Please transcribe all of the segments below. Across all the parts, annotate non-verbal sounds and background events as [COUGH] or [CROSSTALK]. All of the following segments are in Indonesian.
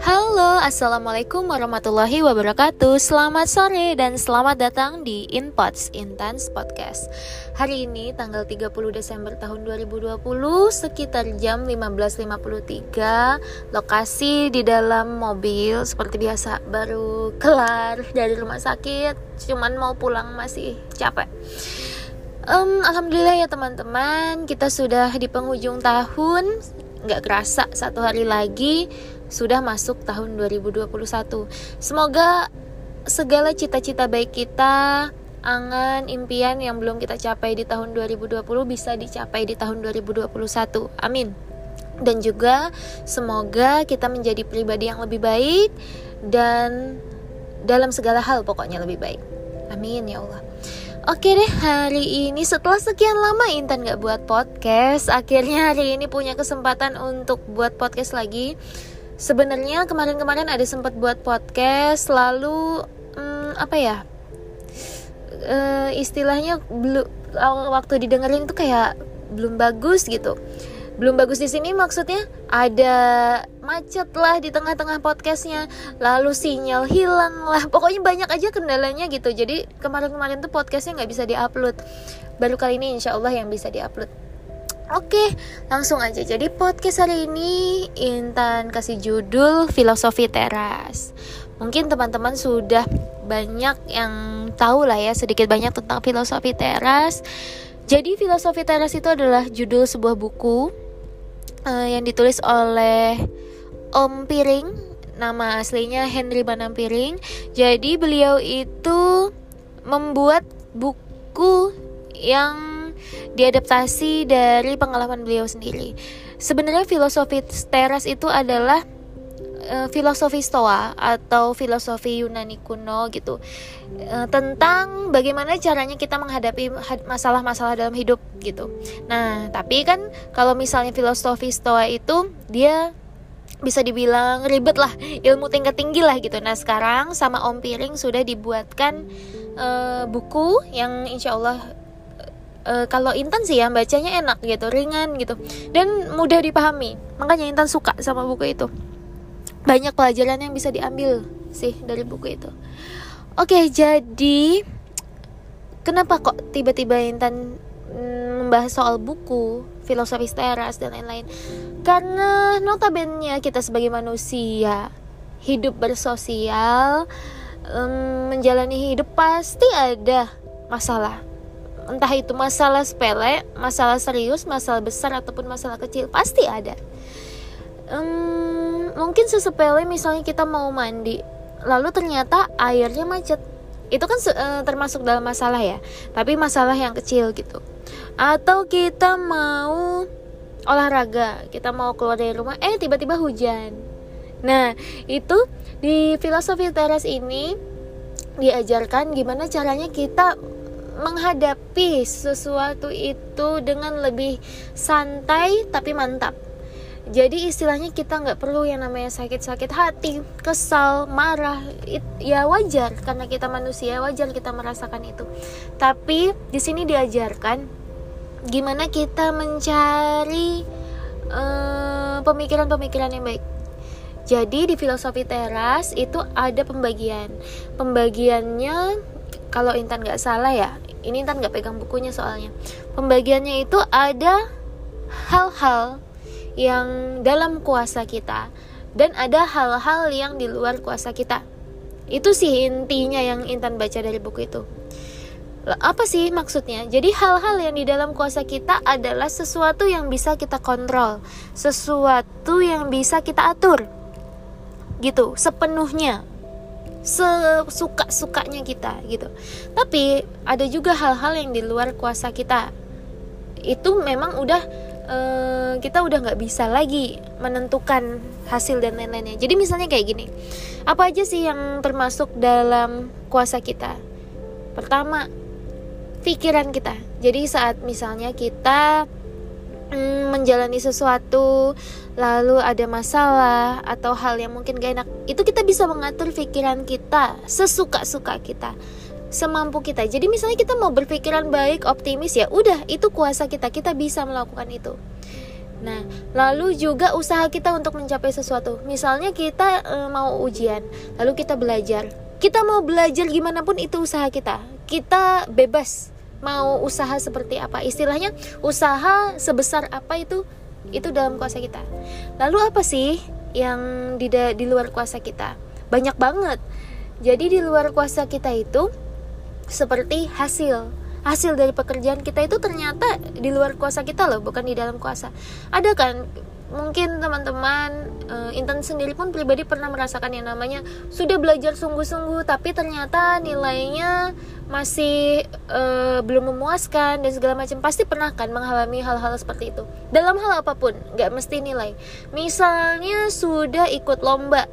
Halo, Assalamualaikum warahmatullahi wabarakatuh. Selamat sore dan selamat datang di Inpots Intense Podcast. Hari ini tanggal 30 Desember tahun 2020 Sekitar jam 15.53 Lokasi di dalam mobil Seperti biasa baru kelar dari rumah sakit Cuman mau pulang masih capek um, Alhamdulillah ya teman-teman Kita sudah di penghujung tahun Nggak kerasa satu hari lagi sudah masuk tahun 2021. Semoga segala cita-cita baik kita, angan, impian yang belum kita capai di tahun 2020 bisa dicapai di tahun 2021. Amin. Dan juga semoga kita menjadi pribadi yang lebih baik dan dalam segala hal pokoknya lebih baik. Amin ya Allah. Oke deh, hari ini setelah sekian lama Intan gak buat podcast Akhirnya hari ini punya kesempatan untuk buat podcast lagi. Sebenarnya kemarin-kemarin ada sempat buat podcast lalu hmm, apa ya uh, istilahnya belum waktu didengerin tuh kayak belum bagus gitu belum bagus di sini maksudnya ada macet lah di tengah-tengah podcastnya lalu sinyal hilang lah pokoknya banyak aja kendalanya gitu jadi kemarin-kemarin tuh podcastnya nggak bisa diupload baru kali ini insya Allah yang bisa diupload Oke, langsung aja. Jadi podcast hari ini Intan kasih judul Filosofi Teras. Mungkin teman-teman sudah banyak yang tahu lah ya sedikit banyak tentang filosofi teras. Jadi filosofi teras itu adalah judul sebuah buku uh, yang ditulis oleh Om Piring. Nama aslinya Henry Banam Piring. Jadi beliau itu membuat buku yang diadaptasi dari pengalaman beliau sendiri. Sebenarnya filosofi teras itu adalah uh, filosofi Stoa atau filosofi Yunani kuno gitu. Uh, tentang bagaimana caranya kita menghadapi masalah-masalah dalam hidup gitu. Nah, tapi kan kalau misalnya filosofi Stoa itu dia bisa dibilang ribet lah ilmu tingkat tinggi lah gitu. Nah sekarang sama Om Piring sudah dibuatkan uh, buku yang insya Allah uh, kalau Intan sih ya bacanya enak gitu ringan gitu. Dan mudah dipahami makanya Intan suka sama buku itu banyak pelajaran yang bisa diambil sih dari buku itu. Oke jadi kenapa kok tiba-tiba Intan mm, membahas soal buku filosofi teras dan lain-lain? Karena notabene kita sebagai manusia hidup bersosial um, menjalani hidup pasti ada masalah. Entah itu masalah sepele, masalah serius, masalah besar ataupun masalah kecil pasti ada. Hmm, mungkin sesepele misalnya kita mau mandi, lalu ternyata airnya macet, itu kan uh, termasuk dalam masalah ya, tapi masalah yang kecil gitu. Atau kita mau olahraga, kita mau keluar dari rumah, eh tiba-tiba hujan. Nah itu di filosofi teras ini diajarkan gimana caranya kita menghadapi sesuatu itu dengan lebih santai tapi mantap. Jadi istilahnya kita nggak perlu yang namanya sakit-sakit hati, kesal, marah, it, ya wajar karena kita manusia wajar kita merasakan itu. Tapi di sini diajarkan gimana kita mencari eh, pemikiran-pemikiran yang baik. Jadi di filosofi teras itu ada pembagian. Pembagiannya kalau Intan nggak salah ya ini Intan nggak pegang bukunya soalnya pembagiannya itu ada hal-hal yang dalam kuasa kita dan ada hal-hal yang di luar kuasa kita itu sih intinya yang Intan baca dari buku itu apa sih maksudnya? Jadi hal-hal yang di dalam kuasa kita adalah sesuatu yang bisa kita kontrol, sesuatu yang bisa kita atur. Gitu, sepenuhnya sesuka-sukanya kita gitu. Tapi ada juga hal-hal yang di luar kuasa kita. Itu memang udah uh, kita udah nggak bisa lagi menentukan hasil dan lain-lainnya. Jadi misalnya kayak gini, apa aja sih yang termasuk dalam kuasa kita? Pertama, pikiran kita. Jadi saat misalnya kita mm, menjalani sesuatu lalu ada masalah atau hal yang mungkin gak enak itu kita bisa mengatur pikiran kita sesuka-suka kita semampu kita jadi misalnya kita mau berpikiran baik optimis ya udah itu kuasa kita kita bisa melakukan itu Nah, lalu juga usaha kita untuk mencapai sesuatu. Misalnya kita e, mau ujian, lalu kita belajar. Kita mau belajar gimana pun itu usaha kita. Kita bebas mau usaha seperti apa. Istilahnya usaha sebesar apa itu itu dalam kuasa kita. Lalu apa sih yang di di luar kuasa kita? Banyak banget. Jadi di luar kuasa kita itu seperti hasil. Hasil dari pekerjaan kita itu ternyata di luar kuasa kita loh bukan di dalam kuasa. Ada kan mungkin teman-teman uh, Intan sendiri pun pribadi pernah merasakan yang namanya sudah belajar sungguh-sungguh tapi ternyata nilainya masih uh, belum memuaskan dan segala macam. Pasti pernah kan mengalami hal-hal seperti itu. Dalam hal apa pun nggak mesti nilai. Misalnya sudah ikut lomba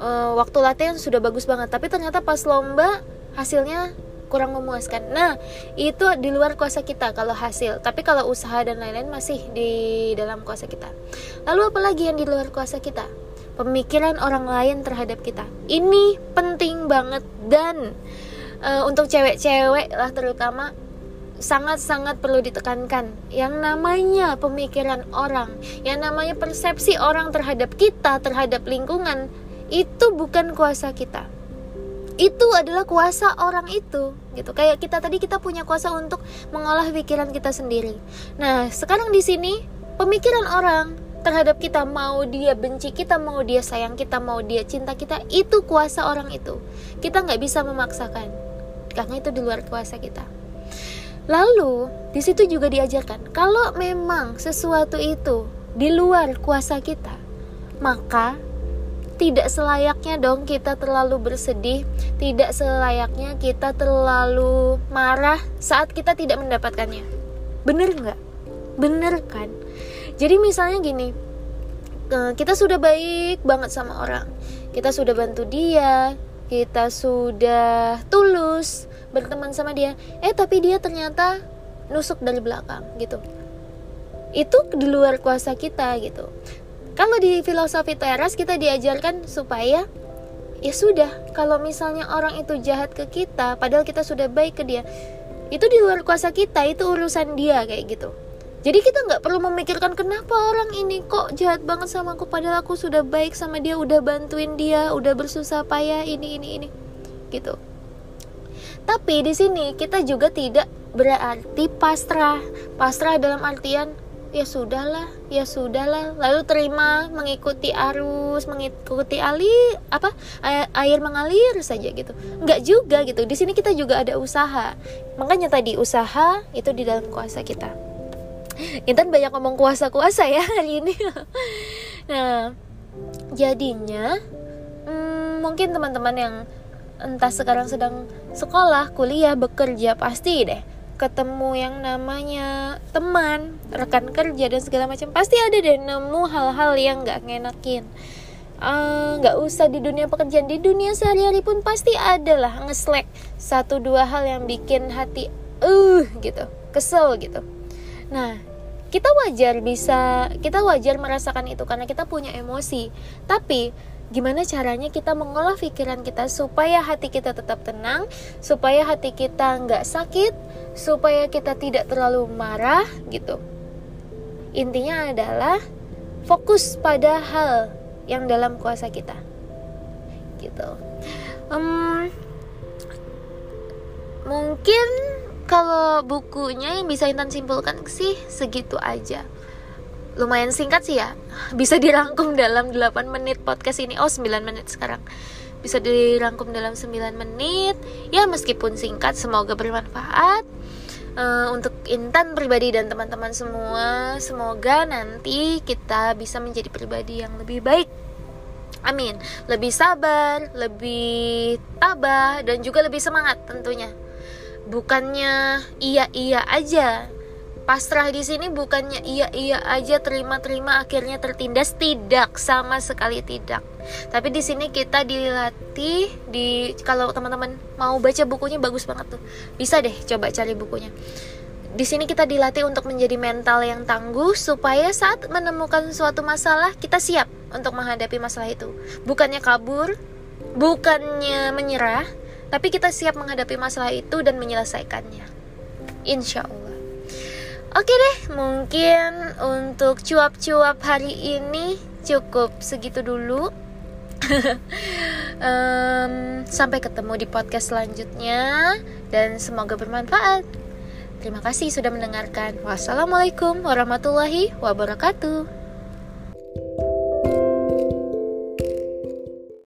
uh, waktu latihan sudah bagus banget tapi ternyata pas lomba hasilnya kurang memuaskan. Nah, itu di luar kuasa kita kalau hasil. Tapi kalau usaha dan lain-lain masih di dalam kuasa kita. Lalu apa lagi yang di luar kuasa kita? Pemikiran orang lain terhadap kita. Ini penting banget dan uh, untuk cewek-cewek lah terutama sangat-sangat perlu ditekankan yang namanya pemikiran orang, yang namanya persepsi orang terhadap kita, terhadap lingkungan itu bukan kuasa kita itu adalah kuasa orang itu gitu. Kayak kita tadi kita punya kuasa untuk mengolah pikiran kita sendiri. Nah sekarang di sini pemikiran orang terhadap kita mau dia benci kita mau dia sayang kita mau dia cinta kita itu kuasa orang itu. Kita nggak bisa memaksakan karena itu di luar kuasa kita. Lalu di situ juga diajarkan kalau memang sesuatu itu di luar kuasa kita maka tidak selayaknya dong kita terlalu bersedih, tidak selayaknya kita terlalu marah saat kita tidak mendapatkannya. Bener nggak? Bener kan? Jadi misalnya gini, kita sudah baik banget sama orang, kita sudah bantu dia, kita sudah tulus berteman sama dia, eh tapi dia ternyata nusuk dari belakang gitu. Itu di luar kuasa kita gitu. Kalau di filosofi teras kita diajarkan supaya ya sudah, kalau misalnya orang itu jahat ke kita, padahal kita sudah baik ke dia, itu di luar kuasa kita, itu urusan dia kayak gitu. Jadi kita nggak perlu memikirkan kenapa orang ini kok jahat banget sama aku padahal aku sudah baik sama dia, udah bantuin dia, udah bersusah payah ini ini ini, gitu. Tapi di sini kita juga tidak berarti pasrah. Pasrah dalam artian ya sudahlah ya sudahlah. Lalu terima mengikuti arus mengikuti ali apa air, mengalir saja gitu. Nggak juga gitu. Di sini kita juga ada usaha. Makanya tadi usaha itu di dalam kuasa kita. Intan banyak ngomong kuasa-kuasa ya hari ini. [LAUGHS] Nah jadinya hmm, mungkin teman-teman yang entah sekarang sedang sekolah kuliah bekerja pasti deh ketemu yang namanya teman, rekan kerja dan segala macam pasti ada deh nemu hal-hal yang nggak ngenakin. Eh, nggak uh, usah di dunia pekerjaan di dunia sehari-hari pun pasti ada lah ngeslek satu dua hal yang bikin hati uh gitu kesel gitu. Nah kita wajar bisa kita wajar merasakan itu karena kita punya emosi. Tapi gimana caranya kita mengolah pikiran kita supaya hati kita tetap tenang, supaya hati kita nggak sakit, supaya kita tidak terlalu marah gitu. Intinya adalah fokus pada hal yang dalam kuasa kita, gitu. Um, mungkin kalau bukunya yang bisa Intan simpulkan sih segitu aja lumayan singkat sih ya. Bisa dirangkum dalam 8 menit podcast ini. Oh 9 menit sekarang. Bisa dirangkum dalam 9 menit. Ya meskipun singkat semoga bermanfaat. Uh, untuk Intan pribadi dan teman-teman semua semoga nanti kita bisa menjadi pribadi yang lebih baik. Amin. Lebih sabar lebih tabah dan juga lebih semangat tentunya. Bukannya iya iya aja pasrah di sini bukannya iya iya aja terima terima akhirnya tertindas. Tidak sama sekali tidak. Tapi di sini kita dilatih di kalau teman-teman mau baca bukunya bagus banget tuh. Bisa deh coba cari bukunya. Di sini kita dilatih untuk menjadi mental yang tangguh supaya saat menemukan suatu masalah kita siap untuk menghadapi masalah itu. Bukannya kabur bukannya menyerah tapi kita siap menghadapi masalah itu dan menyelesaikannya. Insya Allah Oke deh, mungkin untuk cuap-cuap hari ini cukup segitu dulu. [LAUGHS] um, sampai ketemu di podcast selanjutnya dan semoga bermanfaat. Terima kasih sudah mendengarkan. Wassalamualaikum warahmatullahi wabarakatuh.